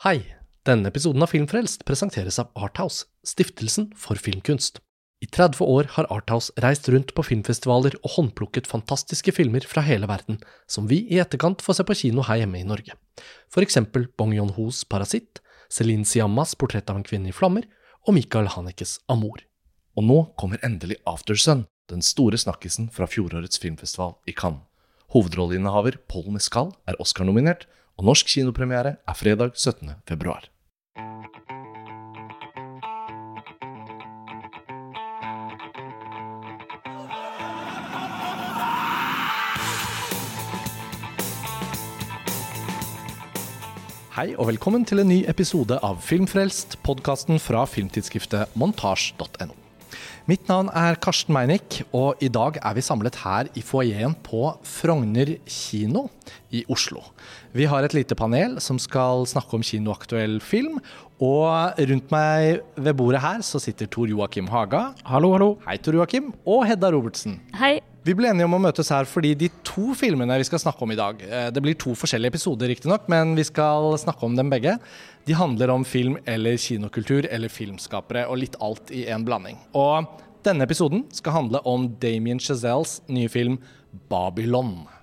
Hei! Denne episoden av Filmfrelst presenteres av Arthouse, stiftelsen for filmkunst. I 30 år har Arthouse reist rundt på filmfestivaler og håndplukket fantastiske filmer fra hele verden, som vi i etterkant får se på kino her hjemme i Norge. For eksempel Bong Yon-hos Parasitt, Celine Siammas Portrett av en kvinne i flammer og Michael Hanekes Amor. Og nå kommer endelig Aftersun, den store snakkisen fra fjorårets filmfestival i Cannes. Hovedrolleinnehaver Paul Mescal er Oscar-nominert, og norsk kinopremiere er fredag 17. februar. Hei og velkommen til en ny episode av Filmfrelst, podkasten fra filmtidsskriftet montasj.no. Mitt navn er Karsten Meinick, og i dag er vi samlet her i foajeen på Frogner kino i Oslo. Vi har et lite panel som skal snakke om kinoaktuell film. Og rundt meg ved bordet her så sitter Tor Joakim Haga. Hallo, hallo. Hei, Tor Joakim. Og Hedda Robertsen. Hei. Vi ble enige om å møtes her fordi de to filmene vi skal snakke om i dag eh, Det blir to forskjellige episoder, riktignok, men vi skal snakke om dem begge. De handler om film eller kinokultur eller filmskapere og litt alt i en blanding. Og denne episoden skal handle om Damien Chazelles nye film 'Babylon'.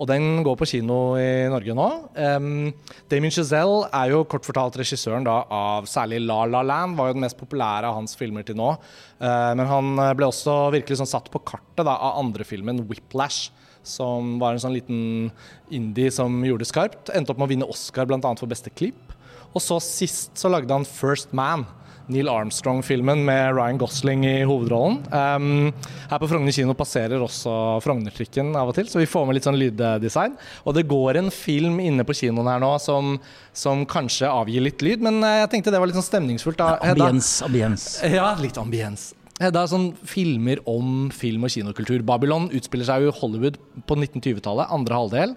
Og den går på kino i Norge nå. Um, Damien Chazelle er jo kort fortalt regissøren da, av særlig La La Land, var jo den mest populære av hans filmer til nå. Uh, men han ble også virkelig sånn satt på kartet da, av andre filmen, 'Whiplash'. Som var en sånn liten indie som gjorde det skarpt. Endte opp med å vinne Oscar bl.a. for beste klipp. Og så sist så lagde han 'First Man'. Neil Armstrong-filmen med Ryan Gosling i hovedrollen. Um, her på Frogner kino passerer også Frogner-trikken av og til, så vi får med litt sånn lyddesign. Og det går en film inne på kinoen her nå som, som kanskje avgir litt lyd, men eh, jeg tenkte det var litt sånn stemningsfullt. da. Ambiens, ambiens. Ja, litt ambiens. Hedda, sånn filmer om film- og kinokultur. Babylon utspiller seg jo i Hollywood på 1920-tallet, andre halvdel.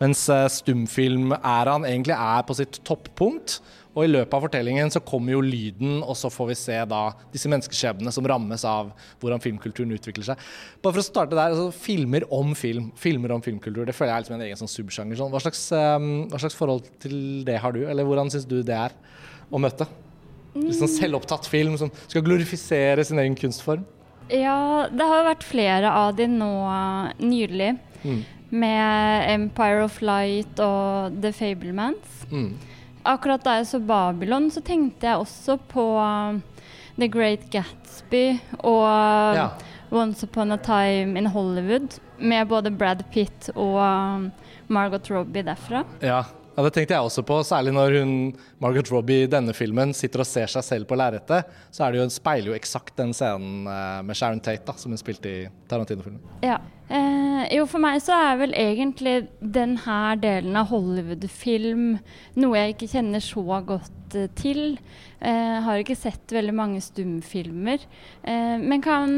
Mens eh, stumfilmæraen egentlig er på sitt toppunkt. Og i løpet av fortellingen så kommer jo lyden, og så får vi se da disse menneskeskjebnene som rammes av hvordan filmkulturen utvikler seg. Bare for å starte der, altså Filmer om film. Filmer om filmkultur. Det føler jeg er liksom en egen sånn subsjanger. Sånn. Hva, slags, um, hva, slags, forhold til det har du, eller hvordan syns du det er å møte? Litt sånn selvopptatt film som skal glorifisere sin egen kunstform. Ja, det har jo vært flere av de nå nylig. Mm. Med 'Empire of Light' og 'The Fablemans'. Mm. Akkurat da jeg så Babylon, så tenkte jeg også på uh, The Great Gatsby og uh, ja. Once Upon a Time in Hollywood, med både Brad Pitt og uh, Margot Robbie derfra. Ja. ja, det tenkte jeg også på. Særlig når hun, Margot Robbie i denne filmen sitter og ser seg selv på lerretet. Så er det jo, speiler jo eksakt den scenen med Sharon Tate da, som hun spilte i Tarantino-filmen. Ja. Eh, jo, for meg så er vel egentlig denne delen av Hollywood-film noe jeg ikke kjenner så godt eh, til. Eh, har ikke sett veldig mange stumfilmer, eh, men kan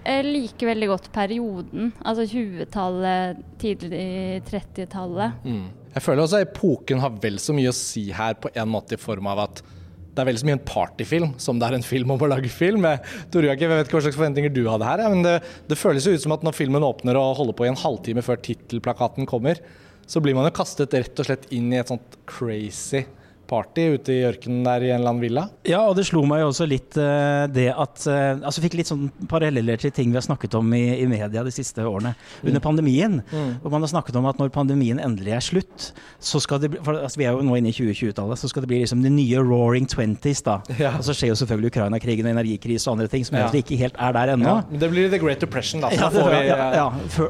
eh, like veldig godt perioden. Altså 20-tallet, tidlig 30-tallet. Mm. Jeg føler også at epoken har vel så mye å si her, på en måte i form av at det er veldig så mye en partyfilm som det er en film om å lage film. Tor Joakim, jeg vet ikke hva slags forventninger du hadde her, men det, det føles jo ut som at når filmen åpner og holder på i en halvtime før tittelplakaten kommer, så blir man jo kastet rett og slett inn i et sånt crazy party ute i ørkenen der i en eller annen villa. Ja, og det slo meg jo også litt uh, det at uh, Altså fikk litt sånn paralleller til ting vi har snakket om i, i media de siste årene. Mm. Under pandemien, mm. hvor man har snakket om at når pandemien endelig er slutt, så skal det bli for, altså, Vi er jo nå inne i 2020-tallet, så skal det bli liksom de nye roaring twenties, da. Ja. Og så skjer jo selvfølgelig Ukraina-krigen og energikrise og andre ting som ja. ikke helt er der ennå. Ja. Det blir The Great Depression, da. Ja, får vi, ja, ja,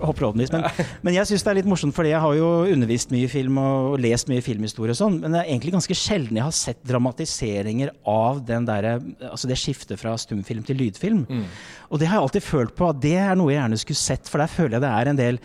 håpeligvis. Men, men jeg syns det er litt morsomt, fordi jeg har jo undervist mye film og lest mye filmhistorie og sånn, men det er egentlig ganske sjelden jeg har sett dramatiseringer av der, altså det skiftet fra stumfilm til lydfilm. Mm. Og det har jeg alltid følt på at det er noe jeg gjerne skulle sett, for der føler jeg det er en del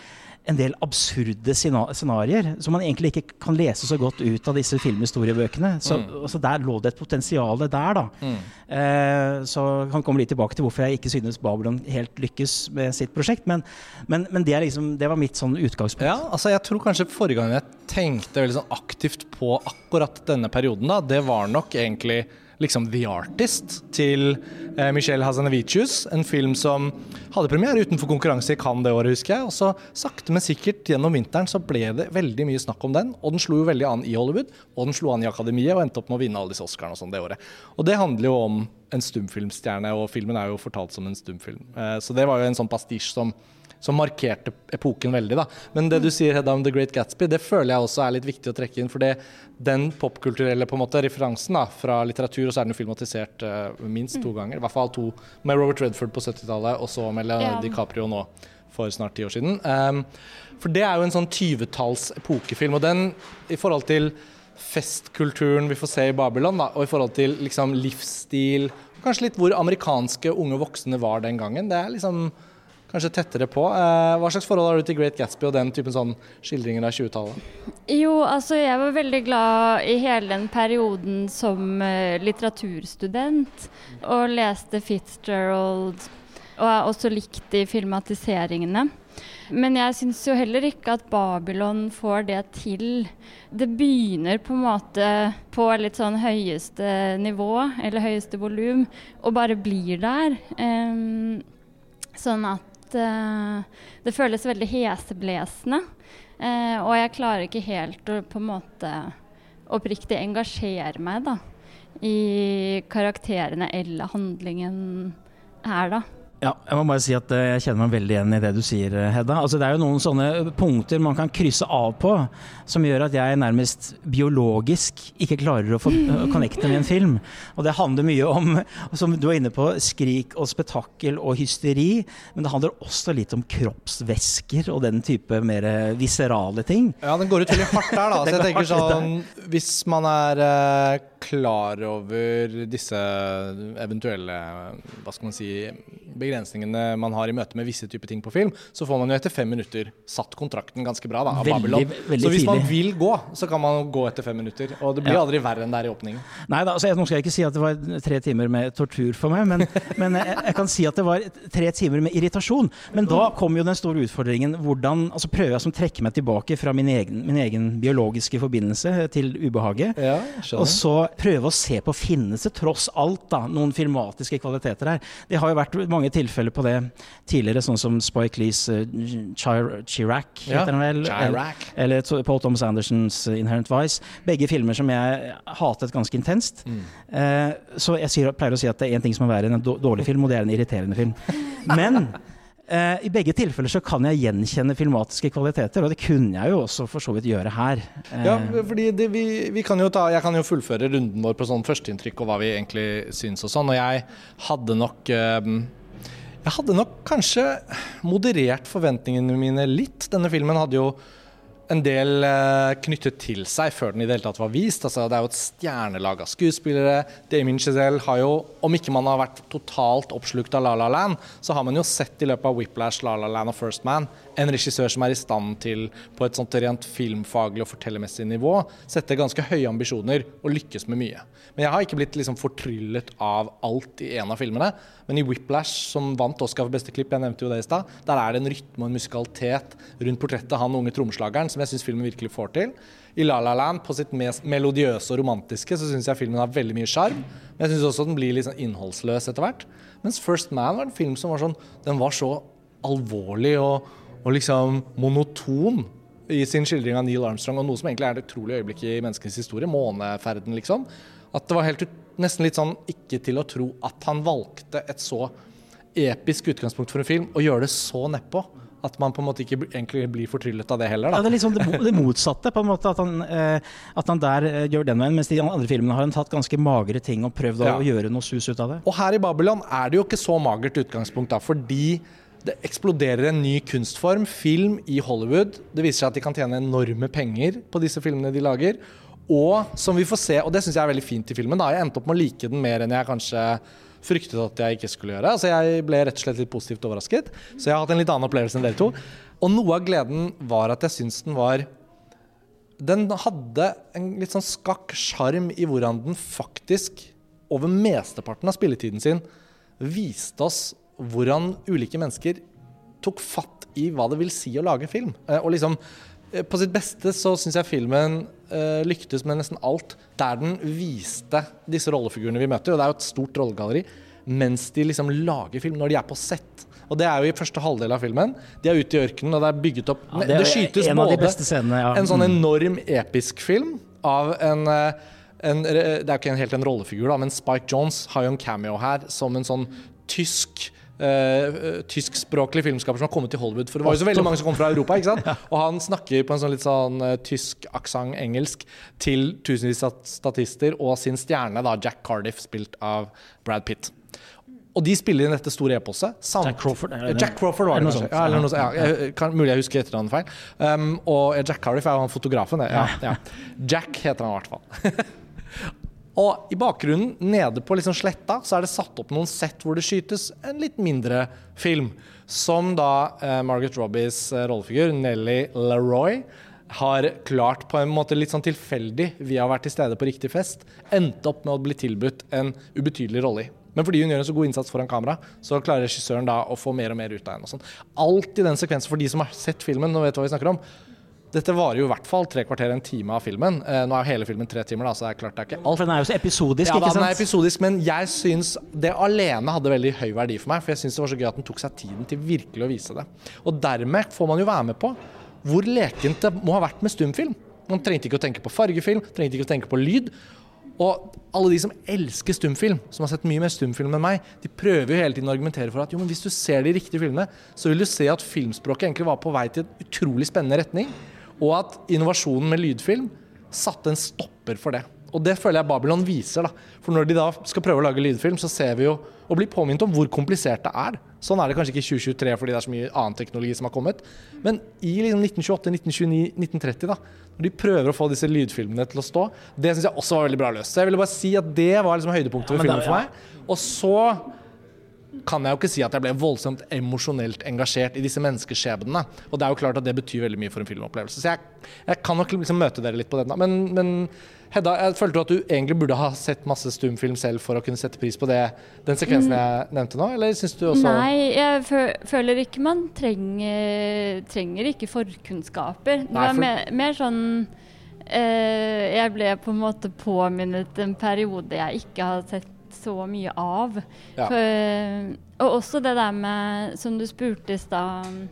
en del absurde scenarioer som man egentlig ikke kan lese så godt ut av disse filmhistoriebøkene. Så, mm. altså der lå det et potensial der, da. Mm. Eh, så kan kan komme litt tilbake til hvorfor jeg ikke synes Babylon helt lykkes med sitt prosjekt. Men, men, men det, liksom, det, var mitt sånn utgangspunkt. Ja, altså jeg tror kanskje forrige gang jeg tenkte veldig sånn aktivt på akkurat denne perioden, da, det var nok egentlig liksom The Artist til eh, Michelle Hazanavicius. En film som hadde premiere utenfor konkurranse i Cannes det året, husker jeg. Og så sakte, men sikkert gjennom vinteren så ble det veldig mye snakk om den. Og den slo jo veldig an i Hollywood, og den slo an i Akademiet og endte opp med å vinne alle disse Oscarene og sånn det året. Og det handler jo om en stumfilmstjerne, og filmen er jo fortalt som en stumfilm. Eh, så det var jo en sånn pastisj som som markerte epoken veldig. da. Men det du sier Hedda, om The Great Gatsby, det føler jeg også er litt viktig å trekke inn. For det, den popkulturelle på en måte referansen da, fra litteratur, og så er den jo filmatisert uh, minst to ganger. I hvert fall to med Robert Redford på 70-tallet, og så med Leonardo yeah. DiCaprio nå for snart ti år siden. Um, for det er jo en sånn 20-talls epokefilm. Og den i forhold til festkulturen vi får se i Babylon, da, og i forhold til liksom livsstil, kanskje litt hvor amerikanske unge voksne var den gangen. Det er liksom kanskje tettere på. Eh, hva slags forhold har du til Great Gatsby og den typen sånn skildringer av 20-tallet? Jo, altså jeg var veldig glad i hele den perioden som uh, litteraturstudent. Og leste Fitzgerald, og har også likt de filmatiseringene. Men jeg syns jo heller ikke at Babylon får det til. Det begynner på en måte på litt sånn høyeste nivå, eller høyeste volum, og bare blir der. Um, sånn at uh, det føles veldig heseblesende. Uh, og jeg klarer ikke helt å på en måte oppriktig engasjere meg da, i karakterene eller handlingen her, da. Ja, jeg må bare si at eh, jeg kjenner meg veldig igjen i det du sier, eh, Hedda. Altså, det er jo noen sånne punkter man kan krysse av på, som gjør at jeg nærmest biologisk ikke klarer å få connecte med en film. Og det handler mye om, som du var inne på, skrik og spetakkel og hysteri. Men det handler også litt om kroppsvæsker og den type mer viserale ting. Ja, den går ut veldig hardt der, da. Så jeg tenker sånn, hvis man er klar over disse eventuelle, hva skal man si begrensningene man har i møte med visse typer ting på film, så får man jo etter fem minutter satt kontrakten ganske bra da, av veldig, Babylon. Veldig så hvis man vil gå, så kan man gå etter fem minutter. Og det blir ja. aldri verre enn det er i åpningen. Nei da, altså, nå skal jeg ikke si at det var tre timer med tortur for meg, men, men jeg, jeg, kan si at det var tre timer med irritasjon. Men da kom jo den store utfordringen. Hvordan altså prøver jeg som trekker meg tilbake fra min egen, min egen biologiske forbindelse til ubehaget, ja, og så prøve å se på finnes det tross alt da, noen filmatiske kvaliteter her. Det har jo vært mange tilfeller på det tidligere, sånn som Spike Lees uh, Chirac, ja, heter den vel? Chirac. Eller, eller Paul Thomas Andersons uh, Inherent Vice. Begge filmer som jeg hatet ganske intenst. Mm. Uh, så jeg sier, pleier å si at det er én ting som er verre enn en dårlig film, og det er en irriterende film. Men Uh, I begge tilfeller så kan jeg gjenkjenne filmatiske kvaliteter, og det kunne jeg jo også for så vidt gjøre her. Uh, ja, fordi det, vi, vi, kan jo ta, Jeg kan jo fullføre runden vår på sånn førsteinntrykk og hva vi egentlig syns og sånn. Og jeg hadde nok uh, jeg hadde nok kanskje moderert forventningene mine litt. Denne filmen hadde jo en del eh, knyttet til seg før den i det hele tatt var vist. Altså, det er jo et stjernelag av skuespillere. Damien Chazelle har jo, om ikke man har vært totalt oppslukt av La La Land, så har man jo sett i løpet av Whiplash, La La Land og First Man en regissør som er i stand til på et sånt rent filmfaglig og fortellermessig nivå sette ganske høye ambisjoner og lykkes med mye. Men jeg har ikke blitt liksom fortryllet av alt i en av filmene. Men i Whiplash, som vant Oscar for beste klipp, jeg nevnte jo det i stad, der er det en rytme og en musikalitet rundt portrettet han unge trommeslageren som jeg syns filmen virkelig får til. I La La Land, på sitt mest melodiøse og romantiske, så syns jeg filmen har veldig mye sjarm. Men jeg syns også den blir litt sånn innholdsløs etter hvert. Mens First Man var en film som var sånn Den var så alvorlig og og liksom monoton i sin skildring av Neil Armstrong, og noe som egentlig er det utrolige øyeblikket i menneskenes historie, måneferden, liksom. At det var helt nesten litt sånn ikke til å tro at han valgte et så episk utgangspunkt for en film, og gjøre det så nedpå. At man på en måte ikke egentlig blir fortryllet av det heller. Da. Ja, det er liksom det, det motsatte, på en måte. At han, eh, at han der eh, gjør den veien, mens de andre filmene har han tatt ganske magre ting og prøvd ja. å gjøre noe sus ut av det. Og her i Babylon er det jo ikke så magert utgangspunkt, da, fordi det eksploderer en ny kunstform, film i Hollywood. Det viser seg at de kan tjene enorme penger på disse filmene de lager. Og som vi får se, og det syns jeg er veldig fint i filmen, da. jeg endte opp med å like den mer enn jeg kanskje fryktet at jeg ikke skulle gjøre. Altså Jeg ble rett og slett litt positivt overrasket. Så jeg har hatt en litt annen opplevelse enn dere to. Og noe av gleden var at jeg syns den var Den hadde en litt sånn skakk sjarm i hvordan den faktisk, over mesteparten av spilletiden sin, viste oss hvordan ulike mennesker tok fatt i hva det vil si å lage film. Eh, og liksom på sitt beste så syns jeg filmen lyktes med nesten alt der den viste disse rollefigurene vi møter, og det er jo et stort rollegalleri, mens de liksom lager film, når de er på sett. Og det er jo i første halvdel av filmen. De er ute i ørkenen, og det er bygget opp ja, Det, det skytes en både de scenene, ja. en sånn mm. enorm episk film av en, eh, en Det er jo ikke helt en rollefigur, da, men Spike Jones har jo en cameo her som en sånn tysk Uh, tyskspråklig filmskaper som har kommet til Hollywood. For det var jo så veldig mange som kom fra Europa. ikke sant? Og han snakker på en sånn litt sånn uh, tysk aksent engelsk til tusenvis av statister og sin stjerne, da, Jack Cardiff, spilt av Brad Pitt. Og de spiller inn dette store eposet. Jack Crawford? eller, Jack Crawford var det kanskje. Ja, eller noe sånt. Ja, jeg, kan, mulig jeg husker etternavnet feil. Um, og Jack Cardiff er jo han fotografen. Ja, ja. Jack heter han i hvert fall. Og i bakgrunnen, nede på liksom sletta, så er det satt opp noen sett hvor det skytes en litt mindre film. Som da eh, Margaret Robbies eh, rollefigur, Nelly Leroy, har klart på en måte litt sånn tilfeldig, via å ha vært til stede på riktig fest, endte opp med å bli tilbudt en ubetydelig rolle i. Men fordi hun gjør en så god innsats foran kamera, så klarer regissøren da å få mer og mer ut av henne. Sånn. Alt i den sekvensen, for de som har sett filmen og vet hva vi snakker om, dette varer jo i hvert fall tre kvarter, en time av filmen. Eh, nå er jo hele filmen tre timer, da, så det er klart det er ikke alt. For den er jo så episodisk, ja, ikke sant? Ja, den er episodisk, men jeg syns det alene hadde veldig høy verdi for meg. For jeg syns det var så gøy at den tok seg tiden til virkelig å vise det. Og dermed får man jo være med på hvor lekent det må ha vært med stumfilm. Man trengte ikke å tenke på fargefilm, trengte ikke å tenke på lyd. Og alle de som elsker stumfilm, som har sett mye mer stumfilm enn meg, de prøver jo hele tiden å argumentere for at jo, men hvis du ser de riktige filmene, så vil du se at filmspråket egentlig var på vei til en utrolig spennende retning. Og at innovasjonen med lydfilm satte en stopper for det. Og det føler jeg Babylon viser. da. For når de da skal prøve å lage lydfilm, så ser vi jo og blir påminnet om hvor komplisert det er. Sånn er det kanskje ikke i 2023 fordi det er så mye annen teknologi som har kommet. Men i liksom 1928, 1929, 1930, da, når de prøver å få disse lydfilmene til å stå, det syns jeg også var veldig bra løst. Så jeg ville bare si at det var liksom høydepunktet ved filmen for meg. Og så kan jeg jo ikke si at jeg ble voldsomt emosjonelt engasjert i disse menneskeskjebnene. Og det er jo klart at det betyr veldig mye for en filmopplevelse. Så jeg, jeg kan nok liksom møte dere litt på den. Men, men Hedda, jeg følte at du egentlig burde ha sett masse stumfilm selv for å kunne sette pris på det, den sekvensen mm. jeg nevnte nå, eller syns du også Nei, jeg føler ikke man trenger, trenger ikke forkunnskaper. Det var mer, mer sånn eh, Jeg ble på en måte påminnet en periode jeg ikke har sett så mye av. Ja. For, og også det der med, som du spurte i stad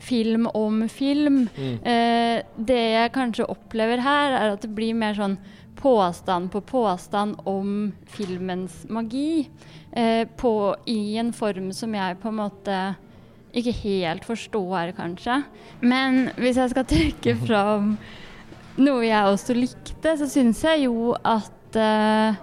film om film. Mm. Eh, det jeg kanskje opplever her, er at det blir mer sånn påstand på påstand om filmens magi. Eh, på, I en form som jeg på en måte ikke helt forstår, kanskje. Men hvis jeg skal trekke fram noe jeg også likte, så syns jeg jo at eh,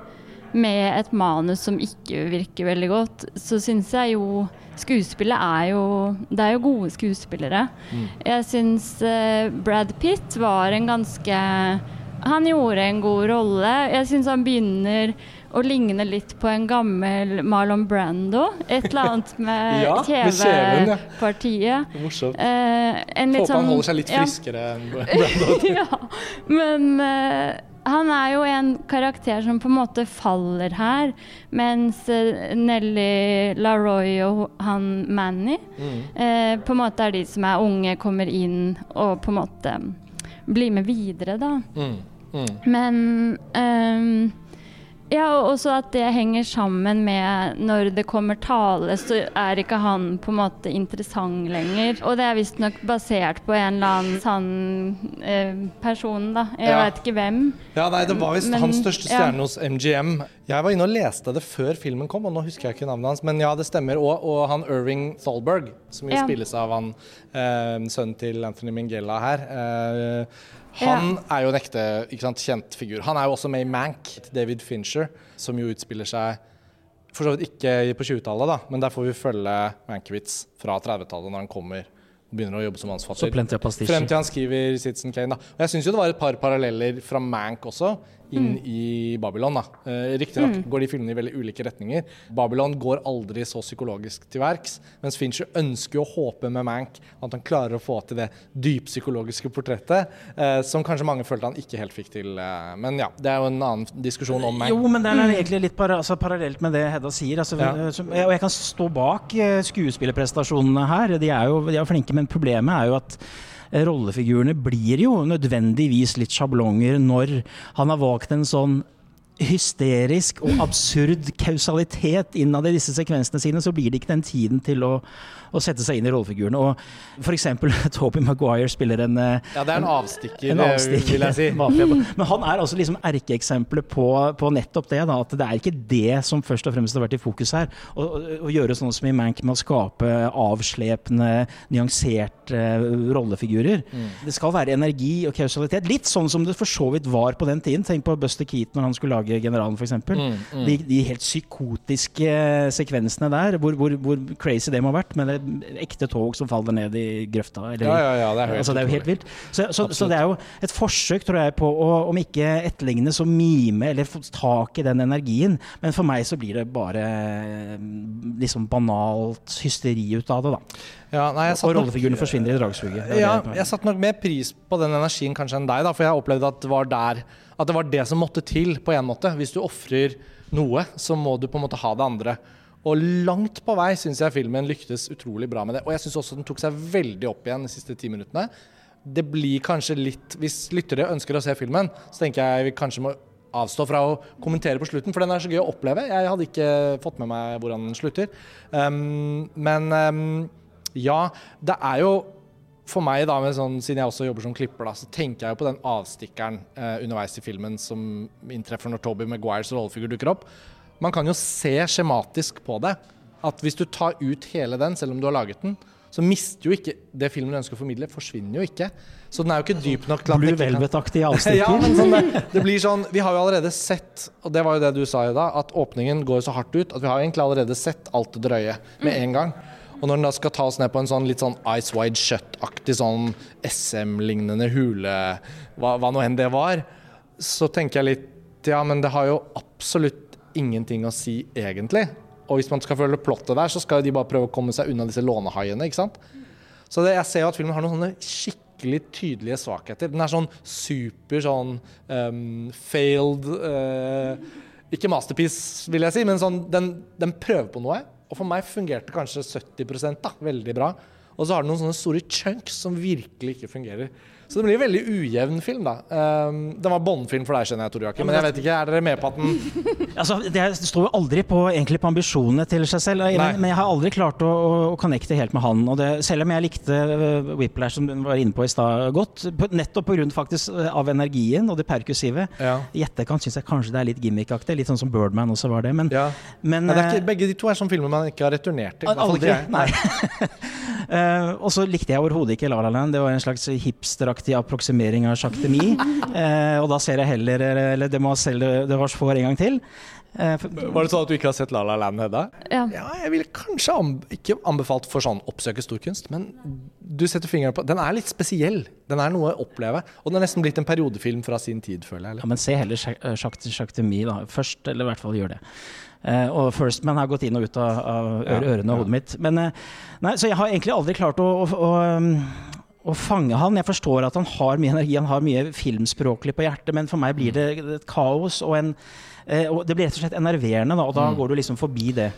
med et manus som ikke virker veldig godt, så syns jeg jo Skuespillet er jo Det er jo gode skuespillere. Mm. Jeg syns uh, Brad Pitt var en ganske Han gjorde en god rolle. Jeg syns han begynner å ligne litt på en gammel Marlon Brando. Et eller annet med ja, kjevepartiet. Ja. Morsomt. Uh, Håper sånn, han holder seg litt friskere ja. enn Brando. ja, men uh, han er jo en karakter som på en måte faller her, mens uh, Nelly LaRoy og han Manny mm. eh, på en måte er de som er unge, kommer inn og på en måte blir med videre, da. Mm. Mm. Men um, ja, og også at det henger sammen med når det kommer tale, så er ikke han på en måte interessant lenger. Og det er visstnok basert på en eller annen sann eh, person, da. Jeg ja. veit ikke hvem. Ja, nei, det var visst hans største stjerne ja. hos MGM. Jeg var inne og leste det før filmen kom, og nå husker jeg ikke navnet hans, men ja, det stemmer. Og, og han Irving Thalberg, som jo ja. spilles av han eh, sønnen til Anthony Mingella her. Eh, han ja. er jo en ekte sant, kjent figur. Han er jo også med i Mank, David Fincher, som jo utspiller seg for så vidt ikke på 20-tallet, da, men der får vi følge Mankiewicz fra 30-tallet når han kommer og begynner å jobbe som mannsfatter. Frem til han skriver Citizen Kane. Da. Og jeg syns jo det var et par paralleller fra Mank også, inn mm. i Babylon. da. Eh, Riktignok mm. går de filmene i veldig ulike retninger. Babylon går aldri så psykologisk til verks, mens Fincher ønsker å håpe med Mank at han klarer å få til det dyppsykologiske portrettet, eh, som kanskje mange følte han ikke helt fikk til. Eh, men ja, det er jo en annen diskusjon om Mank. Jo, men det er mm. egentlig litt para altså, parallelt med det Hedda sier. Altså, ja. Og jeg kan stå bak eh, skuespillerprestasjonene her. De er jo de er flinke, men problemet er jo at eh, rollefigurene blir jo nødvendigvis litt sjablonger når han har valgt en sånn hysterisk og absurd kausalitet innad i disse sekvensene sine, så blir det ikke den tiden til å å sette seg inn i rollefigurene. Og f.eks. Toby Maguire spiller en eh, Ja, det er en avstikker, en avstikker vil jeg si. Men han er altså liksom erkeeksempelet på, på, nettopp det. Da, at det er ikke det som først og fremst har vært i fokus her. Å, å gjøre sånn som i Mank med å skape avslepende, nyanserte uh, rollefigurer. Mm. Det skal være energi og kausalitet. Litt sånn som det for så vidt var på den tiden. Tenk på Buster Keaton når han skulle lage Generalen, f.eks. Mm, mm. de, de helt psykotiske sekvensene der, hvor, hvor, hvor crazy det må ha vært. Men det ekte tog som faller ned i grøfta. Eller, ja, ja, ja, det er, altså, det er jo helt vilt. Så, så, så, det er jo et forsøk, tror jeg, på å om ikke etterligne, så mime eller få tak i den energien. Men for meg så blir det bare liksom banalt hysteri ut av det, da. Ja, nei, og rollefigurene forsvinner i dragsuget. Ja, jeg satte nok mer pris på den energien kanskje enn deg, da, for jeg opplevde at det var der At det var det som måtte til, på en måte. Hvis du ofrer noe, så må du på en måte ha det andre. Og langt på vei syns jeg filmen lyktes utrolig bra med det. Og jeg syns også den tok seg veldig opp igjen de siste ti minuttene. Det blir kanskje litt Hvis lyttere ønsker å se filmen, så tenker jeg vi kanskje må avstå fra å kommentere på slutten, for den er så gøy å oppleve. Jeg hadde ikke fått med meg hvordan den slutter. Um, men um, ja, det er jo for meg, da, sånn, siden jeg også jobber som klipper, da, så tenker jeg jo på den avstikkeren eh, underveis i filmen som inntreffer når Toby Maguires rollefigur dukker opp. Man kan jo se skjematisk på det. At hvis du tar ut hele den, selv om du har laget den, så mister jo ikke det filmen du ønsker å formidle, forsvinner jo ikke. Så den er jo ikke dyp nok til at Blue Velvet-aktig avstikker. ja, men sånn det, det, blir sånn Vi har jo allerede sett, og det var jo det du sa i dag, at åpningen går så hardt ut at vi har egentlig allerede sett alt det drøye med en gang. Og når den da skal ta oss ned på en sånn litt sånn Ice Wide Shut-aktig sånn SM-lignende hule, hva, hva nå enn det var, så tenker jeg litt Ja, men det har jo absolutt ingenting å si, egentlig. Og hvis man skal følge plottet der, så skal de bare prøve å komme seg unna disse lånehaiene. ikke sant? Så det, jeg ser jo at filmen har noen sånne skikkelig tydelige svakheter. Den er sånn super sånn um, failed uh, Ikke masterpiece, vil jeg si, men sånn, den, den, prøver på noe. Og for meg fungerte kanskje 70 da, veldig bra. Og så har du noen sånne store chunks som virkelig ikke fungerer. Så det blir en veldig ujevn film, da. Um, den var Bond-film for deg, skjønner jeg, Tor Joakim. Men jeg vet ikke, er dere med på at den altså, Det står jo aldri på, egentlig på ambisjonene til seg selv. Men, men, jeg har aldri klart å, å connecte helt med han. Det, selv om jeg likte uh, Whiplash, som du var inne på i stad, godt, nettopp pga. faktisk uh, av energien og det perkussive. Ja. I etterkant syns jeg kanskje det er litt gimmickaktig. Litt sånn som Birdman også var det. Men, ja. men ja, ikke, uh, begge de to er sånne filmer man ikke har returnert til. Aldri. Nei. uh, og så likte jeg overhodet ikke La La Land. Det var en slags hipster feilaktig approksimering av sjaktemi. Eh, og da ser jeg heller Eller det må selv det var for en gang til. Eh, var det sånn at du ikke har sett La La Land, Hedda? Ja. ja. Jeg ville kanskje amb ikke anbefalt for sånn oppsøke storkunst, men du setter fingeren på Den er litt spesiell. Den er noe å oppleve. Og den er nesten blitt en periodefilm fra sin tid, føler jeg. Eller? Ja, Men se heller Jacques, Jacques Demy da, først, eller i hvert fall gjør det. Uh, og First Man har gått inn og ut av, av ørene og hodet mitt. Men, uh, nei, så jeg har egentlig aldri klart å, å, å um, å fange han. Jeg forstår at han har mye energi, han har mye filmspråklig på hjertet, men for meg blir det et kaos og en eh, og Det blir rett og slett enerverende, da, og da mm. går du liksom forbi det.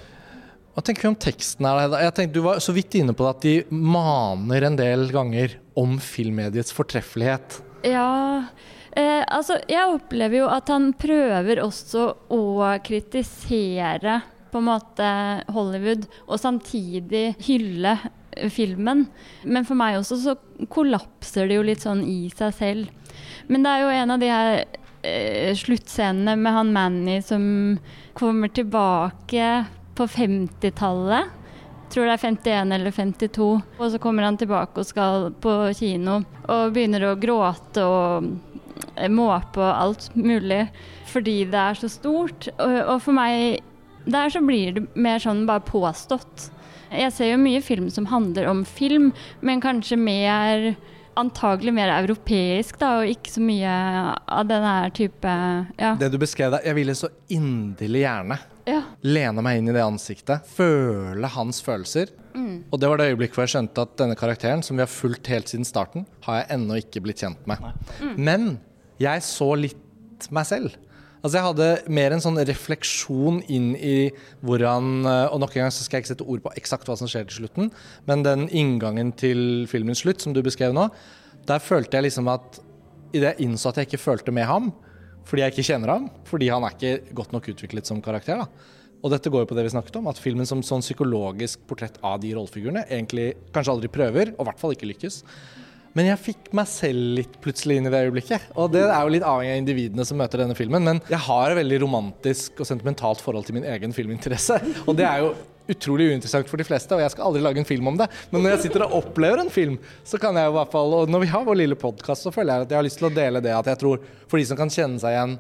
Hva tenker vi om teksten her? Jeg tenkte, Du var så vidt inne på det at de maner en del ganger om filmmediets fortreffelighet. Ja, eh, altså jeg opplever jo at han prøver også å kritisere på en måte Hollywood, og samtidig hylle filmen. Men for meg også så kollapser det jo litt sånn i seg selv. Men det er jo en av de her eh, sluttscenene med han Manny som kommer tilbake på 50-tallet. Tror det er 51 eller 52. Og så kommer han tilbake og skal på kino og begynner å gråte og eh, måpe og alt mulig fordi det er så stort. Og, og for meg der så blir det mer sånn bare påstått. Jeg ser jo mye film som handler om film, men kanskje mer antagelig mer europeisk, da, og ikke så mye av denne type ja. Det du beskrev der, jeg ville så inderlig gjerne ja. lene meg inn i det ansiktet, føle hans følelser. Mm. Og det var det øyeblikket hvor jeg skjønte at denne karakteren, som vi har fulgt helt siden starten, har jeg ennå ikke blitt kjent med. Mm. Men jeg så litt meg selv. Altså Jeg hadde mer en sånn refleksjon inn i hvordan eh, Og nok en gang så skal jeg ikke sette ord på eksakt hva som skjer til slutten, men den inngangen til filmens slutt som du beskrev nå, der følte jeg liksom at idet jeg innså at jeg ikke følte med ham, fordi jeg ikke kjenner ham, fordi han er ikke godt nok utviklet som karakter, da. Og dette går jo på det vi snakket om, at filmen som sånn psykologisk portrett av de rollefigurene egentlig kanskje aldri prøver, og i hvert fall ikke lykkes. Men jeg fikk meg selv litt plutselig inn i det øyeblikket. Og det er jo litt avhengig av individene som møter denne filmen, men jeg har et veldig romantisk og sentimentalt forhold til min egen filminteresse. Og det er jo utrolig uinteressant for de fleste, og jeg skal aldri lage en film om det. Men når jeg sitter og opplever en film, så kan jeg i hvert fall Og når vi har vår lille podkast, så føler jeg at jeg har lyst til å dele det at jeg tror For de som kan kjenne seg igjen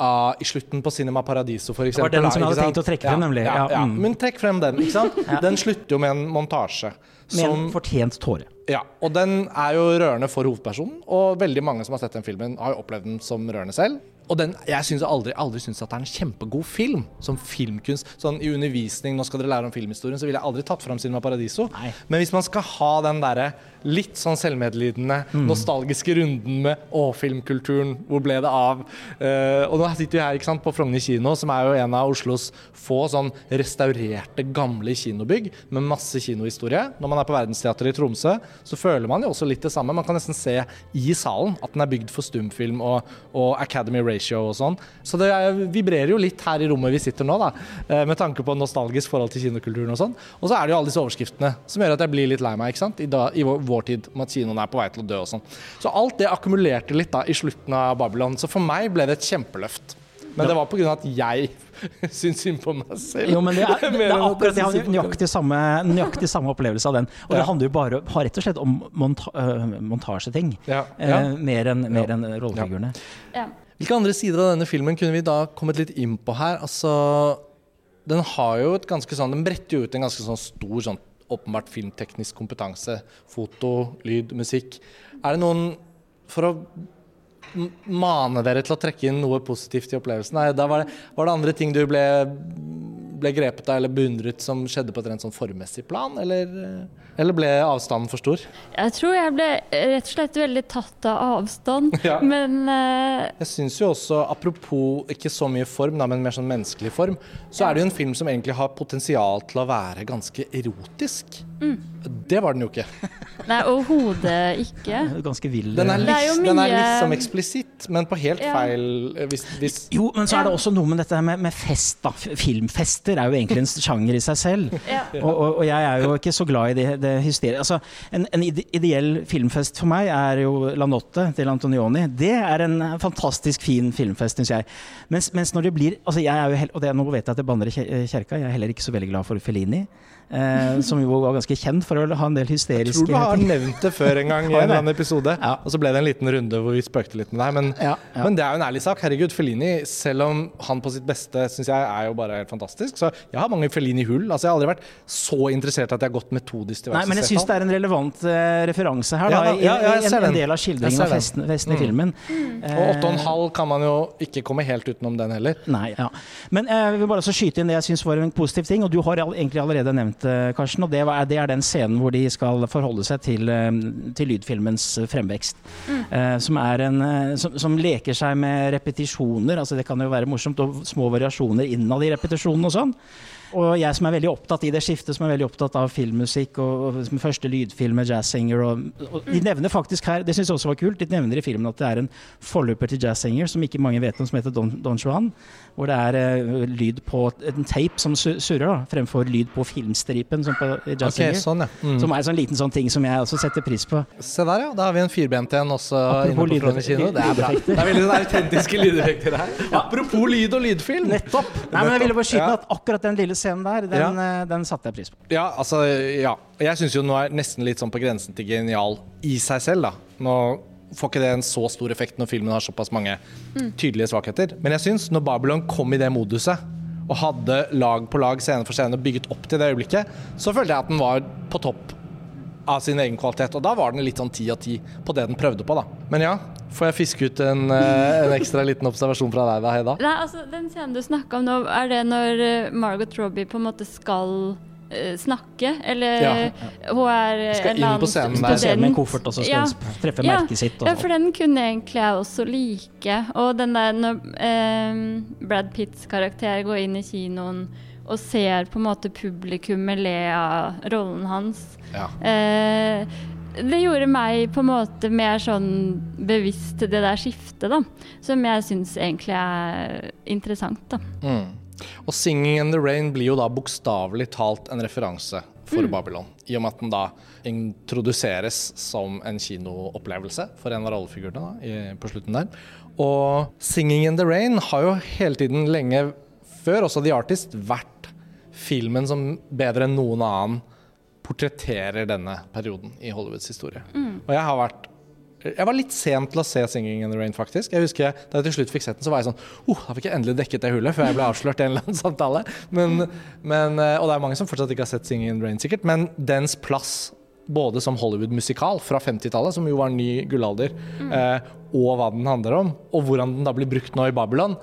uh, i slutten på Cinema Paradiso, f.eks. Det var den som jeg hadde tenkt å trekke frem, nemlig. Ja, ja, ja. mm. Men trekk frem den. ikke sant? Den slutter jo med en montasje. Med en fortjent tåre. ja, og den er jo rørende for hovedpersonen, og veldig mange som har sett den filmen, har jo opplevd den som rørende selv. Og den, jeg syns aldri, aldri synes at det er en kjempegod film, som filmkunst. Sånn i undervisning, nå skal dere lære om filmhistorien, så ville jeg aldri tatt fram Cinema Paradiso. Nei. Men hvis man skal ha den derre litt sånn selvmedlidende, Mm. nostalgiske runden med å, filmkulturen, hvor ble det av? Uh, og nå sitter vi her ikke sant, på Frogner kino, som er jo en av Oslos få sånn restaurerte, gamle kinobygg med masse kinohistorie. Når man er på Verdensteatret i Tromsø, så føler man jo også litt det samme. Man kan nesten se i salen at den er bygd for stumfilm og, og Academy Ratio og sånn. Så det er, vibrerer jo litt her i rommet vi sitter nå, da, uh, med tanke på nostalgisk forhold til kinokulturen og sånn. Og så er det jo alle disse overskriftene som gjør at jeg blir litt lei meg ikke sant? I, da, i vår, vår tid om at kinoen er på vei til å dø og sånn. Så alt det akkumulerte litt da i slutten av Babylon. Så for meg ble det et kjempeløft. Men det var pga. at jeg syns synd på meg selv. Jo, men det er, det er akkurat jeg har nøyaktig samme, nøyaktig samme opplevelse av den. Og det handler jo bare har rett og slett om monta øh, montasjeting. Ja, Eh, mer enn mer enn rollefigurene. Ja. Hvilke andre sider av denne filmen kunne vi da kommet litt inn på her? Altså, den har jo et ganske sånn Den bretter jo ut en ganske sånn stor sånn åpenbart filmteknisk kompetanse. Foto, lyd, musikk. Er det noen For å mane dere til å trekke inn noe positivt i opplevelsen? Nei, da var det, var det andre ting du ble, ble grepet av eller beundret som skjedde på et rent sånn formmessig plan, eller, eller ble avstanden for stor? Jeg tror jeg ble rett og slett veldig tatt av avstand. Ja. Men uh... Jeg syns jo også, apropos ikke så mye form, da, men mer sånn menneskelig form, så er det jo en film som egentlig har potensial til å være ganske erotisk. Det var den jo ikke. nei, overhodet ikke. Ganske vill. Den er, liksom, mye... den er liksom eksplisitt, men på helt Ja. feil eh, hvis, hvis Jo, men så er det også noe med dette her med, med fest, da. Filmfester er jo egentlig en sjanger i seg selv. Ja. Og, og, og jeg er jo ikke så glad i det, det hysteriet. Altså, en, en ideell filmfest for meg er jo Lanotte til Antonioni. Det er en fantastisk fin filmfest, syns jeg. Mens, mens når det blir altså jeg er jo Og det, nå vet jeg at det banner i kjerka, jeg er heller ikke så veldig glad for Fellini. Eh, som jo var ganske kjent for å ha en del hysteriske Jeg tror du har nevnt det før en gang i en eller annen episode. Ja. Og så ble det en liten runde hvor vi spøkte litt med deg. Men, Ja, ja. men det er jo en ærlig sak. Herregud, Fellini, selv om han på sitt beste syns jeg er jo bare helt fantastisk, så jeg har mange Fellini-hull. Altså, jeg har aldri vært så interessert at jeg har gått metodisk til verks. men jeg syns det er en relevant uh, referanse her, Ja da, i, ja, ja, jeg ser en, en del av skildringen av festen, festen, mm. i Mm. filmen. Og åtte og en halv kan man jo ikke komme helt utenom den heller. Nei, ja. Men eh, jeg vil bare også skyte inn det jeg syns var en positiv ting, og du har egentlig allerede nevnt det, Karsten. og det, var, det er den scenen hvor de skal forholde seg til, eh, til lydfilmens fremvekst. fremvekst. Eh, som, er en, eh, som, som leker seg med repetisjoner. altså Det kan jo være morsomt, og små variasjoner innad i repetisjonen og sånn. Og jeg som er veldig opptatt i det skiftet, som er veldig opptatt av filmmusikk og, og som første lydfilm med jazzsanger og, og De nevner faktisk her, det syns jeg også var kult, de nevner i filmen at det er en forløper til jazzsanger som ikke mange vet om, som heter Don, Don Juan. Hvor det er uh, lyd på en tape som su- surrer, da, fremfor lyd på filmstripen som på Ok, Okay, sånn, ja. Mm. Som er en sånn liten sånn ting som jeg også setter pris på. Se der, ja. Da har vi en firbent en også Apropos inne på kino. Det er bra. Det er veldig sånn autentiske lydeffekter her. Apropos lyd og lydfilm. Nettopp! Nei, men jeg ville bare skyte Ja. at akkurat den lille scenen der, den, ja. den satte jeg pris på. Ja, altså, ja. Jeg syns jo nå er nesten litt sånn på grensen til genial i seg selv, da. Nå får ikke det en så stor effekt når filmen har såpass mange tydelige svakheter. Men jeg syns når Babylon kom i det moduset, og hadde lag på lag, scene for scene, bygget opp til det øyeblikket, så følte jeg at den var på topp av sin egen kvalitet. Og da var den litt sånn ti av ti på det den prøvde på, da. Men ja, får jeg fiske ut en, eh, en ekstra liten observasjon fra deg da, Heida? Nei, altså, den scenen du snakka om nå, er det når eh, Margot Robbie på en måte skal eh, snakke. Eller Ja. hun er Skal en inn eller på scenen der. Skal med en koffert, og så skal Ja. treffe Ja. merket sitt. Og Ja, for den kunne egentlig jeg også like. Og den der når eh, Brad Pitts karakter går inn i kinoen og ser på en måte publikummet le av rollen hans. Ja. Eh, det gjorde meg på en måte mer sånn bevisst til det der skiftet, da. Som jeg syns egentlig er interessant, da. Mm. Og 'Singing in the Rain' blir jo da bokstavelig talt en referanse for Babylon. I og med at den da introduseres som en kinoopplevelse for en av rollefigurene da, i, på slutten der. Og 'Singing in the Rain' har jo hele tiden lenge før, også The Artist, vært filmen som bedre enn noen annen portretterer denne perioden i Hollywoods historie. Og jeg har vært jeg var litt sen til å se 'Singing in the Rain', faktisk. Jeg husker Da jeg til slutt fikk sett den, så var jeg sånn oh, Da fikk jeg endelig dekket det hullet, før jeg ble avslørt i en eller annen samtale. Men, men, eh, og det er mange som fortsatt ikke har sett 'Singing in the Rain', sikkert. Men dens plass både som Hollywood-musikal fra 50-tallet, som jo var en ny gullalder, eh, og hva den handler om, og hvordan den da blir brukt nå i Babylon,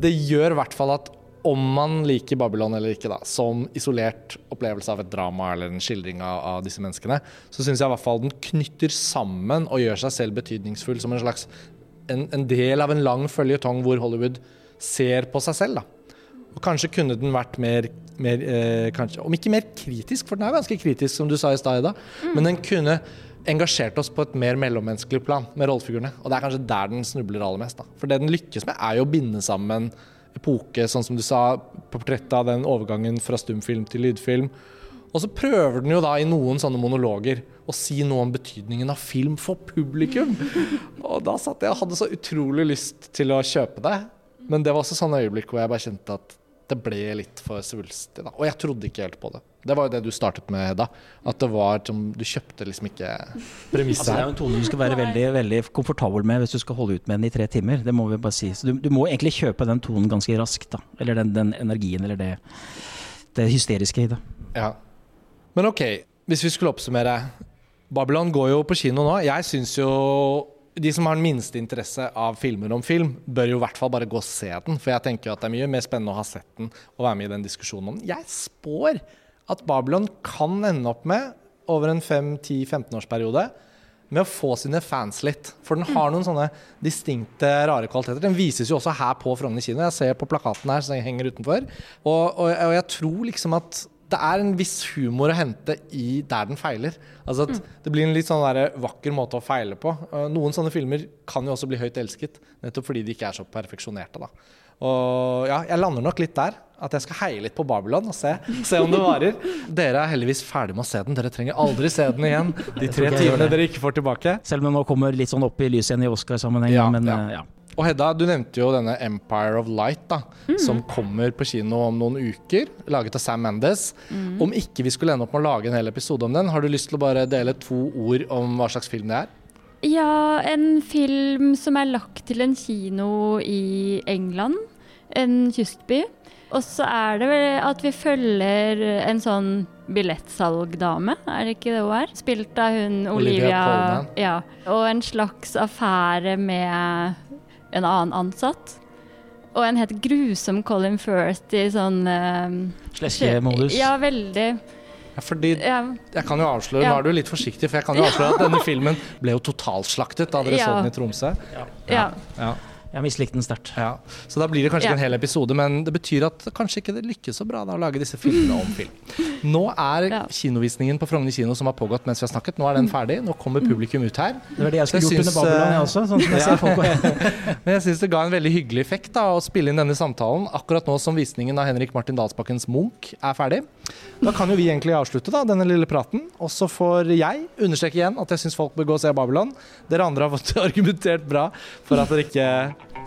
det gjør i hvert fall at om man liker Babylon eller ikke, da, som isolert opplevelse av et drama eller en skildring av, av disse menneskene, så syns jeg i hvert fall den knytter sammen og gjør seg selv betydningsfull som en slags en, en del av en lang føljetong hvor Hollywood ser på seg selv. da. Og kanskje kunne den vært mer, mer eh, kanskje, Om ikke mer kritisk, for den er ganske kritisk, som du sa i stad, Ida, men den kunne engasjert oss på et mer mellommenneskelig plan med rollefigurene. Og det er kanskje der den snubler aller mest. da. For det den lykkes med, er jo å binde sammen epoke, sånn som du sa, portrettet av den overgangen fra stumfilm til lydfilm. Og så prøver den jo da i noen sånne monologer å si noe om betydningen av film for publikum. Og da satt jeg og hadde så utrolig lyst til å kjøpe det. Men det var også sånne øyeblikk hvor jeg bare kjente at det ble litt for svulstig. da. Og jeg trodde ikke helt på det. Det var jo det du startet med, Hedda. At det var som Du kjøpte liksom ikke premisset Altså, det er jo en tone du skal være veldig, veldig komfortabel med hvis du skal holde ut med den i tre timer. Det må vi bare si. Så du, du må egentlig kjøpe den tonen ganske raskt. da. Eller den, den energien, eller det, det hysteriske i det. Ja. Men ok, hvis vi skulle oppsummere. Babylon går jo på kino nå. Jeg syns jo de som har den minste interesse av filmer om film, bør jo i hvert fall bare gå og se den. For jeg tenker jo at det er mye mer spennende å ha sett den og være med i den diskusjonen om den. Jeg spår at Babylon kan ende opp med, over en 5-10-15-årsperiode, med å få sine fans litt. For den har noen sånne distinkte, rare kvaliteter. Den vises jo også her på Frogner kino. Jeg ser på plakaten her som henger utenfor. Og, og, og jeg tror liksom at det er en viss humor å hente i der den feiler. Altså at Det blir en litt sånn der vakker måte å feile på. Uh, Noen sånne filmer kan jo også bli høyt elsket, nettopp fordi de ikke er så perfeksjonerte. da. Og ja, Jeg lander nok litt der. At jeg skal heie litt på Babylon og se, se om det varer. Dere er heldigvis ferdig med å se den. Dere trenger aldri se den igjen. De tre timene dere ikke får tilbake. Selv om den nå kommer litt sånn opp i lyset igjen i Oscar-sammenheng. Ja, men ja. eh, ja. Og Hedda, du nevnte jo denne Empire of Light, da, som kommer på kino om noen uker. Laget av Sam Mendes. Om ikke vi skulle ende opp med å lage en hel episode om den, har du lyst til å bare dele to ord om hva slags film det er? Ja, en film som er lagt til en kino i England. En kystby. Og så er det vel at vi følger en sånn billettsalgdame, er det ikke det hun er? Spilt av hun Olivia Olivia. Colman. Ja. Og en slags affære med en annen ansatt. Og en helt grusom Colin Firth i sånn uh, Sleskemodus. Ja, veldig. Ja, fordi Ja, jeg kan jo avsløre, Ja. Nå er du litt forsiktig, for jeg kan jo avsløre at denne filmen ble jo totalslaktet da dere Ja. så den i Tromsø. ja. Ja. Jeg mislikte den sterkt. Ja. Så da blir det kanskje Ja. ikke en hel episode, men det betyr at kanskje ikke det lykkes så bra da, å lage disse filmene om film. Nå er Ja. kinovisningen på Frogner kino som har pågått mens vi har snakket, nå er den ferdig. Nå kommer publikum ut her. Det var det jeg skulle Jeg gjort syns, under Babylon, jeg eh, også. Sånn som jeg ser folk Men jeg syns det ga en veldig hyggelig effekt da, å spille inn denne samtalen akkurat nå som visningen av Henrik Martin Dalsbakkens Munch er ferdig. Da kan jo vi egentlig avslutte da, denne lille praten. Og så får jeg understreke igjen at jeg syns folk bør gå og se Babylon. Dere andre har fått argumentert bra for at dere ikke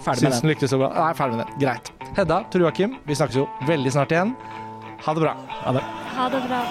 Ferdig med syns den. den lyktes så bra. Nei, ferdig med den. Greit. Hedda, Tor Joakim, vi snakkes jo veldig snart igjen. Ha det bra. Ha det. Ha det bra.